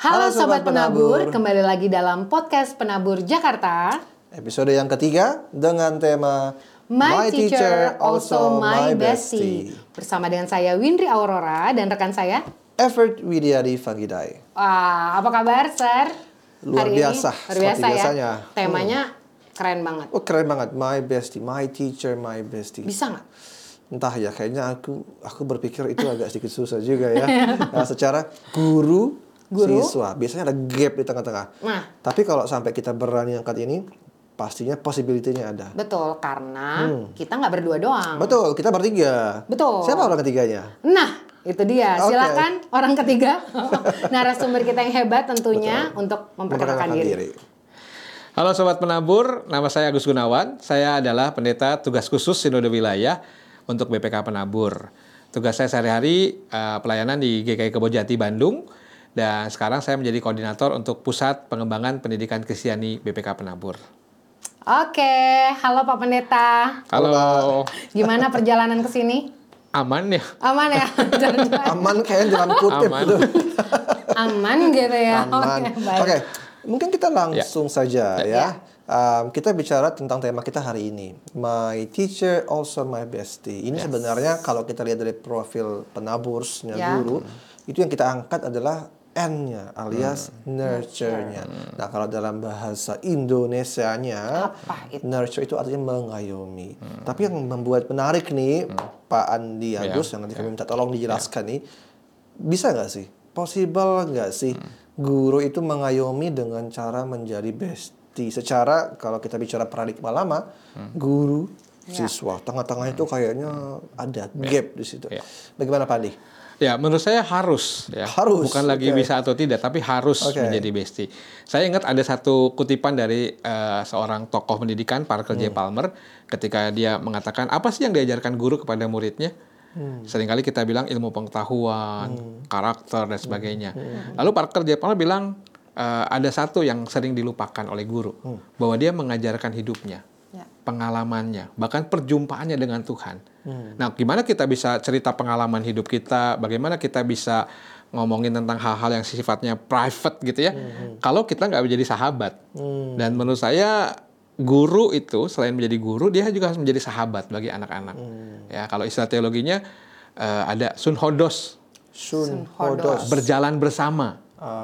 Halo Sobat Penabur, kembali lagi dalam podcast Penabur Jakarta. Episode yang ketiga dengan tema My, teacher, also my bestie. Bersama dengan saya Windri Aurora dan rekan saya. Effort Widyadi Fagidai. Wah, apa kabar, Sir? Luar Hari biasa, Ini, luar biasa ya. biasanya. Temanya keren banget. Oh keren banget, my bestie, my teacher, my bestie. Bisa nggak? Entah ya, kayaknya aku aku berpikir itu agak sedikit susah juga ya. Nah, secara guru, Guru. siswa, biasanya ada gap di tengah-tengah. Nah. Tapi kalau sampai kita berani angkat ini, pastinya possibility-nya ada. Betul, karena kita nggak berdua doang. Hmm. Betul, kita bertiga. Betul. Siapa orang ketiganya? Nah, itu dia. Oke. Silakan orang ketiga, narasumber kita yang hebat tentunya untuk memperkenalkan diri. Halo Sobat Penabur, nama saya Agus Gunawan. Saya adalah pendeta tugas khusus Sinode Wilayah untuk BPK Penabur. Tugas saya sehari-hari eh, pelayanan di GKI Kebojati Bandung. Dan sekarang saya menjadi koordinator untuk Pusat Pengembangan Pendidikan Kristiani BPK Penabur. Oke, halo Pak Pendeta. Halo, Gimana perjalanan ke sini? aman ya? Aman ya? Aman kayak dalam kutip. Aman. gitu. Aman gitu ya. Aman. Oke, Oke, baik. mungkin kita langsung saja ya. Ya. Um, kita bicara tentang tema kita hari ini. My teacher also my bestie. Ini sebenarnya kalau kita lihat dari profil penabursnya Ya. guru, itu yang kita angkat adalah N-nya alias nurture-nya. Nah, kalau dalam bahasa Indonesianya, itu? nurture itu artinya mengayomi. Tapi yang membuat menarik nih, Pak Andi Ya, Agus, yang nanti kami minta tolong dijelaskan nih, bisa nggak sih? Possible nggak sih guru itu mengayomi dengan cara menjadi bestie? Secara kalau kita bicara paradigma lama, guru, siswa, tengah-tengah itu kayaknya ada gap di situ. Ya. Bagaimana Pak Andi? Ya, menurut saya harus ya. Harus, Bukan lagi oke. bisa atau tidak, tapi harus Oke. menjadi bestie. Saya ingat ada satu kutipan dari eh, seorang tokoh pendidikan, Parker Hmm. J. Palmer, ketika dia mengatakan apa sih yang diajarkan guru kepada muridnya? Hmm. Seringkali kita bilang ilmu pengetahuan, karakter dan sebagainya. Lalu Parker J. Palmer bilang eh, ada satu yang sering dilupakan oleh guru, Hmm. bahwa dia mengajarkan hidupnya Ya. pengalamannya, bahkan perjumpaannya dengan Tuhan. Hmm. Nah, gimana kita bisa cerita pengalaman hidup kita? Bagaimana kita bisa ngomongin tentang hal-hal yang sifatnya private gitu ya? Kalau kita nggak menjadi sahabat. Dan menurut saya guru itu selain menjadi guru, dia juga harus menjadi sahabat bagi anak-anak. Ya, kalau istilah teologinya eh, ada sun hodos, Sun Hodos. Hodos. berjalan bersama.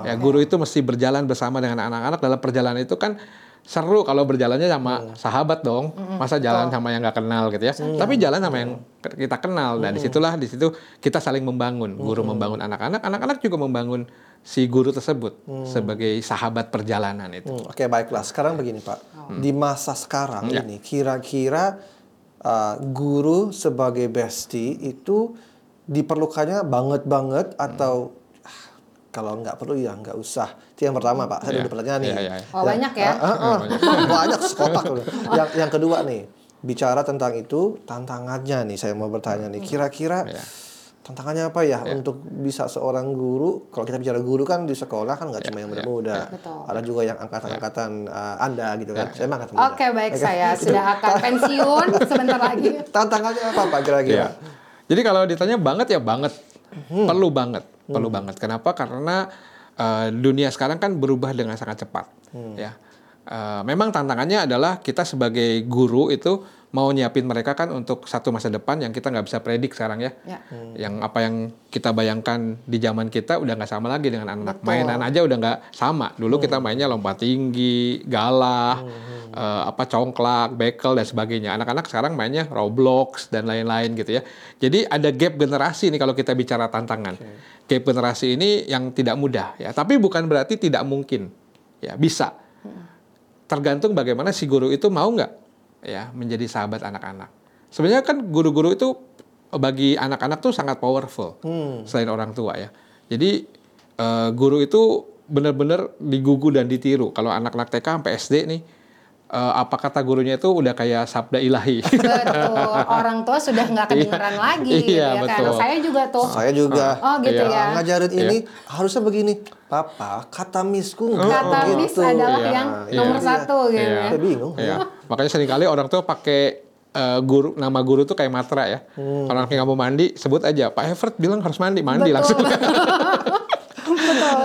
Ya, guru itu mesti berjalan bersama dengan anak-anak dalam perjalanan itu kan seru kalau berjalannya sama sahabat dong. Masa jalan sama yang nggak kenal gitu ya. Tapi jalan sama yang kita kenal. Dan di situlah di situ kita saling membangun. Guru membangun anak-anak, anak-anak juga membangun si guru tersebut sebagai sahabat perjalanan itu. Hmm, Oke baiklah. Sekarang begini Pak, di masa sekarang Ya. ini kira-kira uh, guru sebagai bestie itu diperlukannya banget-banget atau ah, kalau nggak perlu ya nggak usah. Itu yang pertama Pak. Saya Ya. udah pertanyaan nih. Ya, ya, ya. Oh, banyak ya? Ah. banyak sekotak. yang yang kedua nih bicara tentang itu tantangannya nih saya mau bertanya nih kira-kira Ya. tantangannya apa ya, untuk bisa seorang guru kalau kita bicara guru kan di sekolah kan nggak cuma yang ya, muda-muda Betul. ada juga yang angkatan-angkatan uh, anda gitu kan saya mah angkatan muda Oke, baik saya sudah akan pensiun sebentar lagi. tantangannya apa pak kira-kira Iya. Jadi kalau ditanya banget ya banget, Hmm. perlu banget, perlu banget. Kenapa? Karena eh, dunia sekarang kan berubah dengan sangat cepat, Hmm. ya. Eh, memang tantangannya adalah kita sebagai guru itu mau nyiapin mereka kan untuk satu masa depan yang kita nggak bisa predik sekarang ya. Ya. Yang apa yang kita bayangkan di zaman kita udah nggak sama lagi dengan anak-anak. Betul. Mainan aja udah nggak sama. Dulu kita mainnya lompat tinggi, galah, eh, apa congklak, bekel dan sebagainya. Anak-anak sekarang mainnya Roblox dan lain-lain gitu ya. Jadi ada gap generasi nih kalau kita bicara tantangan. Gap generasi ini yang tidak mudah ya. Tapi bukan berarti tidak mungkin. Ya, bisa. Tergantung bagaimana si guru itu mau nggak ya menjadi sahabat anak-anak. Sebenarnya kan guru-guru itu bagi anak-anak tuh sangat powerful selain orang tua ya. Jadi eh, guru itu benar-benar digugu dan ditiru. Kalau anak-anak TK sampai SD nih eh, apa kata gurunya itu udah kayak sabda ilahi. Betul. Orang tua sudah nggak kedengeran Iya. lagi gitu Iya, ya kan. betul. Saya juga tuh. saya juga Oh, gitu Iya. ya. ngajarin Iya. ini harusnya begini papa kata misku nggak Kata begitu. Miss adalah Iya, yang iya. nomor Iya. satu gitu Iya. ya. saya bingung Iya. Makanya sering kali orang tuh pakai eh, guru nama guru tuh kayak matra ya. Orang yang nggak mau mandi sebut aja Pak Everett bilang harus mandi, mandi Betul. langsung.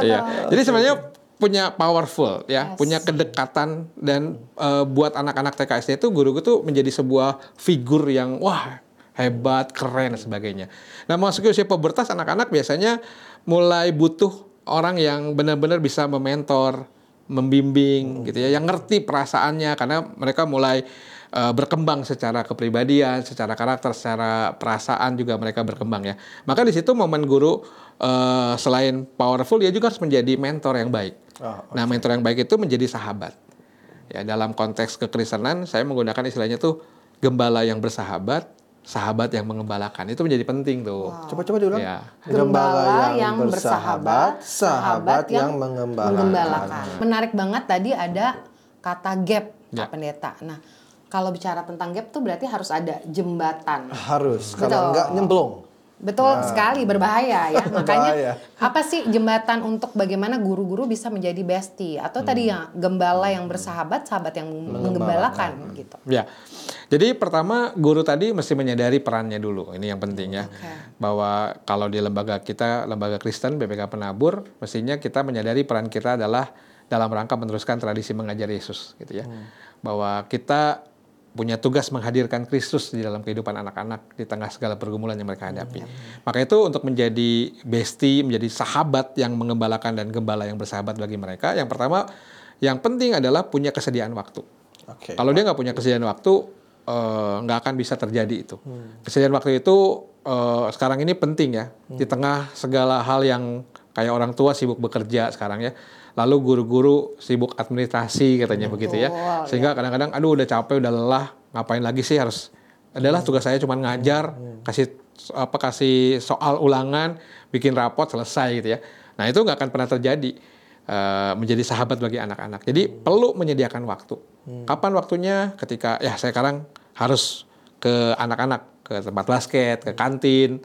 Iya. Jadi sebenarnya punya powerful ya, Yes. punya kedekatan dan eh, buat anak-anak TKSD itu guru tuh menjadi sebuah figur yang wah hebat, keren dan sebagainya. Nah, masuk ke usia pubertas anak-anak biasanya mulai butuh orang yang benar-benar bisa mementor, membimbing gitu ya, yang ngerti perasaannya karena mereka mulai eh, berkembang secara kepribadian, secara karakter, secara perasaan juga mereka berkembang ya. Maka di situ momen guru eh, selain powerful dia juga harus menjadi mentor yang baik. Oh, Nah, mentor yang baik itu menjadi sahabat. Ya, dalam konteks kekristenan saya menggunakan istilahnya tuh gembala yang bersahabat, sahabat yang mengembalakan. Itu menjadi penting tuh. Coba-coba diulang. Ya. Gembala yang bersahabat, sahabat yang mengembalakan. menggembalakan. Menarik banget tadi ada kata gap, Ya. Pak Pendeta. Nah, kalau bicara tentang gap tuh berarti harus ada jembatan. Harus, Betul. kalau enggak nyemplung. Betul sekali berbahaya ya. Makanya Berbahaya. apa sih jembatan untuk bagaimana guru-guru bisa menjadi bestie atau tadi yang gembala yang bersahabat, sahabat yang menggembalakan gitu. Ya. Jadi pertama guru tadi mesti menyadari perannya dulu. Ini yang penting ya. Oke. Bahwa kalau di lembaga kita, lembaga Kristen BPK Penabur, mestinya kita menyadari peran kita adalah dalam rangka meneruskan tradisi mengajar Yesus gitu ya. Bahwa kita punya tugas menghadirkan Kristus di dalam kehidupan anak-anak di tengah segala pergumulan yang mereka hadapi. Maka itu untuk menjadi bestie, menjadi sahabat yang mengembalakan dan gembala yang bersahabat bagi mereka, yang pertama yang penting adalah punya kesediaan waktu. Oke. Kalau dia nggak punya kesediaan waktu, eh, nggak akan bisa terjadi itu. Kesediaan waktu itu eh, sekarang ini penting ya di tengah segala hal yang kayak orang tua sibuk bekerja sekarang ya. Lalu guru-guru sibuk administrasi katanya begitu ya. Betul, Sehingga kadang-kadang aduh udah capek, udah lelah, ngapain lagi sih harus adalah tugas saya cuma ngajar, kasih apa kasih soal ulangan, bikin rapot selesai gitu ya. Nah, itu nggak akan pernah terjadi eh, menjadi sahabat bagi anak-anak. Jadi perlu menyediakan waktu. Kapan waktunya? Ketika ya saya sekarang harus ke anak-anak ke tempat basket, ke kantin,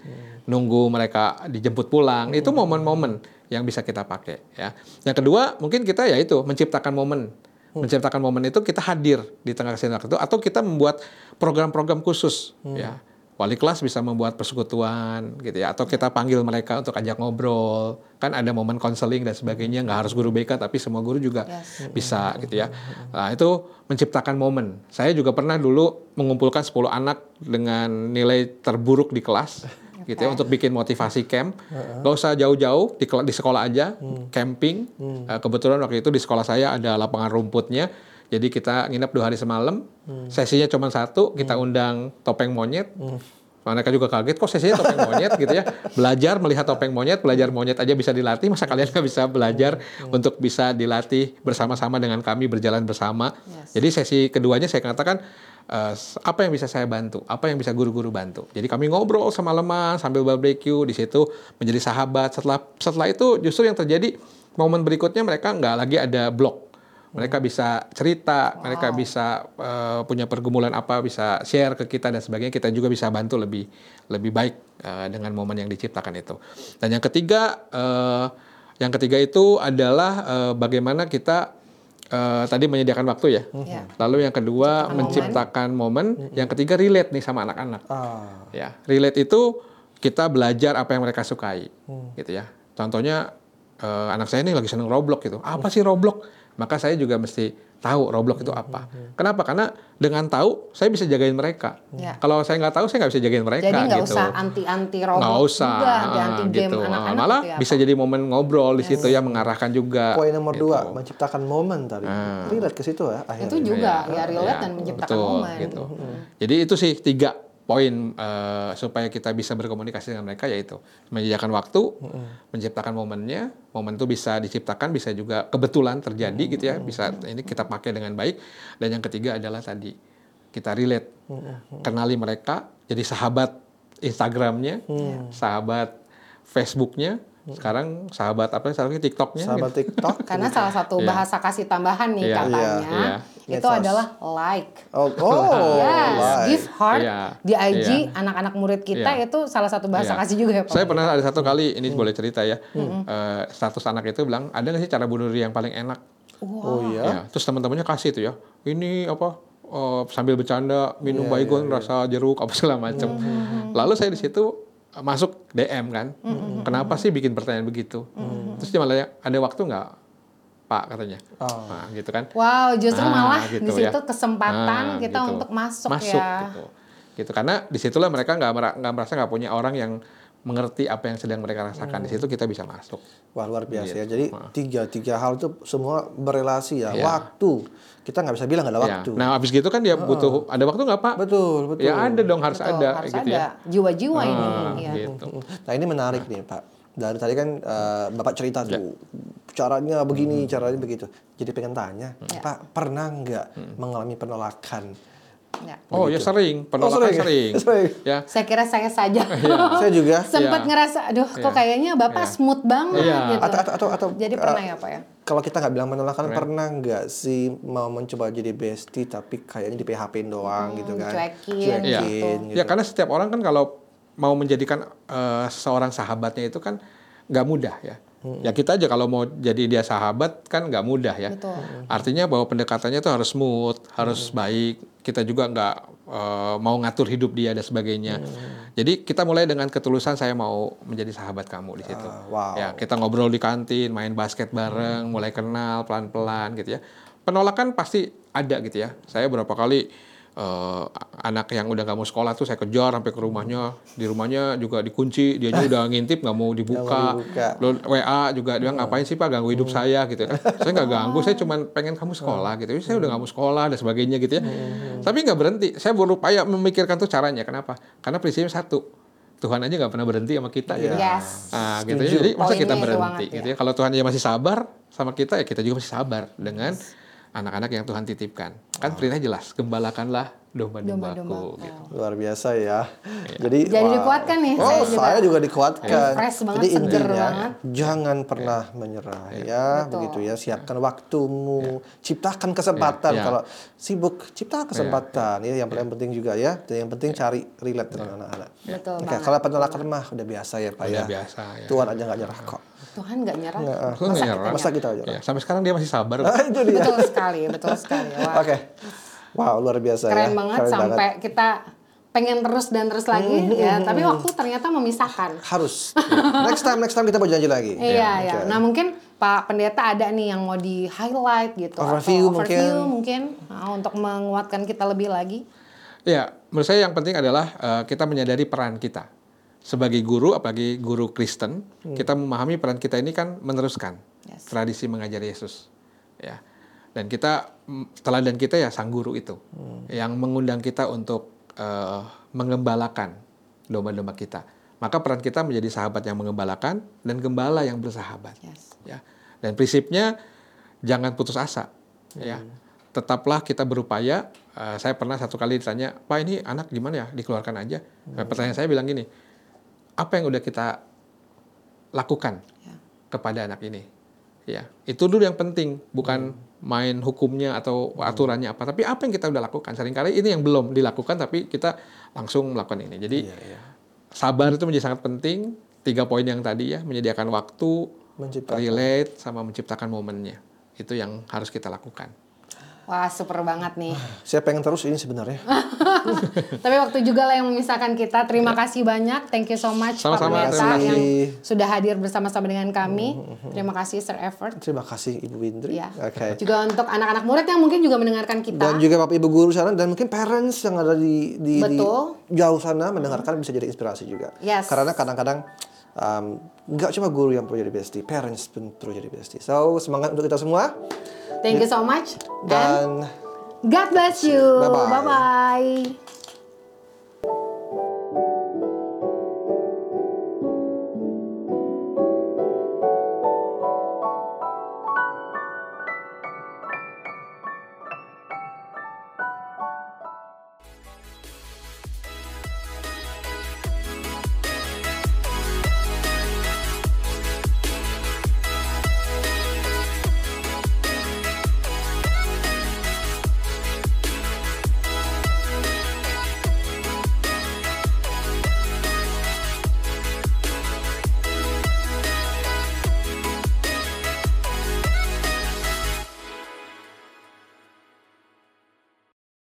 nunggu mereka dijemput pulang. Itu momen-momen yang bisa kita pakai ya. Yang kedua, mungkin kita ya itu menciptakan momen. Menciptakan momen itu kita hadir di tengah kesenian itu atau kita membuat program-program khusus ya. Wali kelas bisa membuat persekutuan gitu ya atau kita panggil mereka untuk ajak ngobrol. Kan ada momen konseling dan sebagainya, nggak harus guru BK tapi semua guru juga Yes. bisa gitu ya. Nah, itu menciptakan momen. Saya juga pernah dulu mengumpulkan 10 anak dengan nilai terburuk di kelas gitu ya untuk bikin motivasi camp. Gak usah jauh-jauh di, di sekolah aja, camping. Eh, kebetulan waktu itu di sekolah saya ada lapangan rumputnya. Jadi kita nginep dua hari semalam. Sesinya cuma satu, kita undang topeng monyet. Mereka juga kaget kok sesinya topeng monyet gitu ya. Belajar melihat topeng monyet, belajar monyet aja bisa dilatih, masa kalian nggak bisa belajar untuk bisa dilatih bersama-sama dengan kami berjalan bersama. Yes. Jadi sesi keduanya saya katakan eh, apa yang bisa saya bantu, apa yang bisa guru-guru bantu. Jadi kami ngobrol semalaman sambil barbecue di situ menjadi sahabat. Setelah setelah itu justru yang terjadi momen berikutnya mereka nggak lagi ada blok. Mereka bisa cerita, mereka bisa eh, punya pergumulan apa, bisa share ke kita dan sebagainya. Kita juga bisa bantu lebih lebih baik eh, dengan momen yang diciptakan itu. Dan yang ketiga, eh, yang ketiga itu adalah eh, bagaimana kita eh, tadi menyediakan waktu ya. Ya. Lalu yang kedua Menciptakan menciptakan momen. Yang ketiga relate nih sama anak-anak. Ah, Ya, relate itu kita belajar apa yang mereka sukai, gitu ya. Contohnya eh, anak saya ini lagi seneng Roblox gitu. Apa sih Roblox? Maka saya juga mesti tahu Roblox itu apa. Kenapa? Karena dengan tahu saya bisa jagain mereka. Ya. Kalau saya nggak tahu saya nggak bisa jagain mereka. Jadi nggak gitu. usah anti-anti robot Nggak usah, juga, ah, anti game gitu. anak-anak Malah gitu ya, bisa Pak? jadi momen ngobrol di situ ya mengarahkan juga. poin nomor gitu. dua, menciptakan momen tadi. Ah. Relate ke situ ya akhirnya. Itu juga Iya, ya relate iya, dan menciptakan betul, momen. gitu. Jadi itu sih tiga poin eh, supaya kita bisa berkomunikasi dengan mereka yaitu menyediakan waktu, menciptakan momennya, momen itu bisa diciptakan, bisa juga kebetulan terjadi gitu ya, bisa ini kita pakai dengan baik. Dan yang ketiga adalah tadi kita relate, kenali mereka, jadi sahabat Instagramnya, sahabat Facebooknya, sekarang sahabat apa sekarang TikToknya, Sahabat gitu. TikTok. Karena salah satu Iya. bahasa kasih tambahan nih Iya, katanya, iya, itu Medsos. adalah like. Oh, oh yes, like. give heart Iya, di IG iya. anak-anak murid kita Iya. itu salah satu bahasa Iya. kasih juga ya Pak. Saya pernah ada satu kali ini boleh cerita ya. Eh, status anak itu bilang ada nggak sih cara bunuh diri yang paling enak? Oh iya. Ya, terus teman-temannya kasih tuh ya. Ini apa? eh, sambil bercanda minum Iya, baygon rasa jeruk apa segala macam. Lalu saya di situ masuk DM kan. Kenapa sih bikin pertanyaan begitu? Terus dia malah ada waktu nggak, Pak katanya. Oh. Nah, gitu kan. Wow, justru Ah, malah gitu di situ ya. kesempatan Ah, kita gitu. untuk masuk, masuk ya. gitu. Gitu karena di situlah mereka nggak merasa nggak punya orang yang mengerti apa yang sedang mereka rasakan. Di situ kita bisa masuk. Wah luar biasa ya. Gitu. Jadi Wah. tiga tiga hal itu semua berelasi ya. Iya. Waktu kita nggak bisa bilang nggak ada Ya. waktu. Nah, habis gitu kan dia butuh ada waktu nggak Pak? Betul betul. Ya ada dong harus Betul, ada harus gitu ada. ya. Jiwa-jiwa Ah, ini. ya. gitu. Nah ini menarik nih Pak. Dari tadi kan eh, Bapak cerita tuh caranya begini, caranya begitu. Jadi pengen tanya, Ya. Pak pernah nggak mengalami penolakan? Ya. Oh ya sering, penolakan sering ya? sering. Sering. Ya. Saya kira saya saja Saya juga. sempat Iya. ngerasa, aduh kok Iya. kayaknya bapak Iya. smooth banget Iya. gitu. Atau atau atau, atau Jadi eh, pernah ya pak ya? Kalau kita nggak bilang penolakan, pernah nggak sih mau mencoba jadi bestie tapi kayaknya di PHP-in doang gitu kan? cuekin, Iya. Cuekin, gitu. Ya karena setiap orang kan kalau mau menjadikan eh, seorang sahabatnya itu kan nggak mudah ya. Ya kita aja kalau mau jadi dia sahabat kan nggak mudah ya. Betul. Artinya bahwa pendekatannya itu harus smooth, harus baik. Kita juga nggak eh, mau ngatur hidup dia dan sebagainya. Jadi kita mulai dengan ketulusan saya mau menjadi sahabat kamu di situ. Ah, wow. Ya kita ngobrol di kantin, main basket bareng, mulai kenal pelan-pelan gitu ya. Penolakan pasti ada gitu ya. Saya berapa kali eh, anak yang udah nggak mau sekolah tuh saya kejar sampai ke rumahnya. Di rumahnya juga dikunci, dia udah ngintip nggak mau dibuka. dibuka. Lalu WA juga dia ngapain sih Pak ganggu hidup saya gitu kan. Saya nggak ganggu, saya cuma pengen kamu sekolah gitu. Saya udah nggak mau sekolah dan sebagainya gitu ya. Tapi nggak berhenti. Saya berupaya memikirkan tuh caranya. Kenapa? Karena prinsipnya satu. Tuhan aja nggak pernah berhenti sama kita gitu. Yes. Ah, gitu ya. Setuju. Jadi masa Poinnya kita berhenti banget, gitu ya. ya. Kalau Tuhan aja masih sabar sama kita ya kita juga masih sabar dengan anak-anak yang Tuhan titipkan. Kan perintah jelas, gembalakanlah domba-dombaku Domba-dombaku. gitu. Luar biasa ya. Jadi Jadi wah. dikuatkan nih, Oh, saya saya juga. juga, dikuatkan. Fresh banget, Jadi intinya banget. jangan pernah menyerah ya, Betul. begitu ya. Siapkan waktumu, ciptakan kesempatan. Ya. Kalau sibuk, ciptakan kesempatan. Ya, yang paling penting juga ya. Dan yang penting cari relate dengan anak-anak. Betul Oke, kalau penolakan mah udah biasa ya, Pak Udah ya. biasa ya. Tuhan aja nggak nyerah kok. Tuhan nggak nyerah. Aku Masa nggak kita nyerah. Masa kita aja. Ya, sampai sekarang dia masih sabar. Ah, itu dia. Betul sekali, betul sekali. Oke. Wow, luar biasa keren ya. banget sampai kita pengen terus dan terus lagi Hmm, ya. Tapi waktu ternyata memisahkan. harus. next time, next time kita mau janji lagi. Iya, ya. Oke. Nah, mungkin Pak Pendeta ada nih yang mau di highlight gitu Overview atau mungkin. overview mungkin nah, untuk menguatkan kita lebih lagi. Ya, menurut saya yang penting adalah eh, kita menyadari peran kita sebagai guru, apalagi guru Kristen, kita memahami peran kita ini kan meneruskan Yes. tradisi mengajar Yesus, ya. Dan kita mm, teladan kita ya sang guru itu, yang mengundang kita untuk eh, mengembalakan domba-domba kita. Maka peran kita menjadi sahabat yang mengembalakan dan gembala yang bersahabat Yes. ya. Dan prinsipnya jangan putus asa, ya. Tetaplah kita berupaya. Eh, saya pernah satu kali ditanya, Pak ini anak gimana ya? Dikeluarkan aja. Nah, pertanyaan saya bilang gini, apa yang udah kita lakukan Ya. kepada anak ini? Ya, itu dulu yang penting, bukan main hukumnya atau aturannya apa, tapi apa yang kita udah lakukan. Seringkali ini yang belum dilakukan, tapi kita langsung melakukan ini. Jadi Iya, iya. sabar itu menjadi sangat penting. Tiga poin yang tadi ya, menyediakan waktu, Menciptakan. relate, sama menciptakan momennya. Itu yang harus kita lakukan. Wah, super banget nih. Saya pengen terus ini sebenarnya. Tapi waktu juga lah yang memisahkan kita. Terima kasih banyak. Thank you so much Pak Sama-sama, Pendeta terima kasih. yang sudah hadir bersama-sama dengan kami. Terima kasih Sir Effort. Terima kasih Ibu Windri. Ya. Oke. Juga untuk anak-anak murid yang mungkin juga mendengarkan kita. Dan juga Bapak Ibu guru sana dan mungkin parents yang ada di di, di Betul. jauh sana mendengarkan bisa jadi inspirasi juga. Yes. Karena kadang-kadang um, nggak cuma guru yang perlu jadi bestie, parents pun perlu jadi bestie. So semangat untuk kita semua Thank you so much. And dan God bless you. Bye-bye. Bye-bye.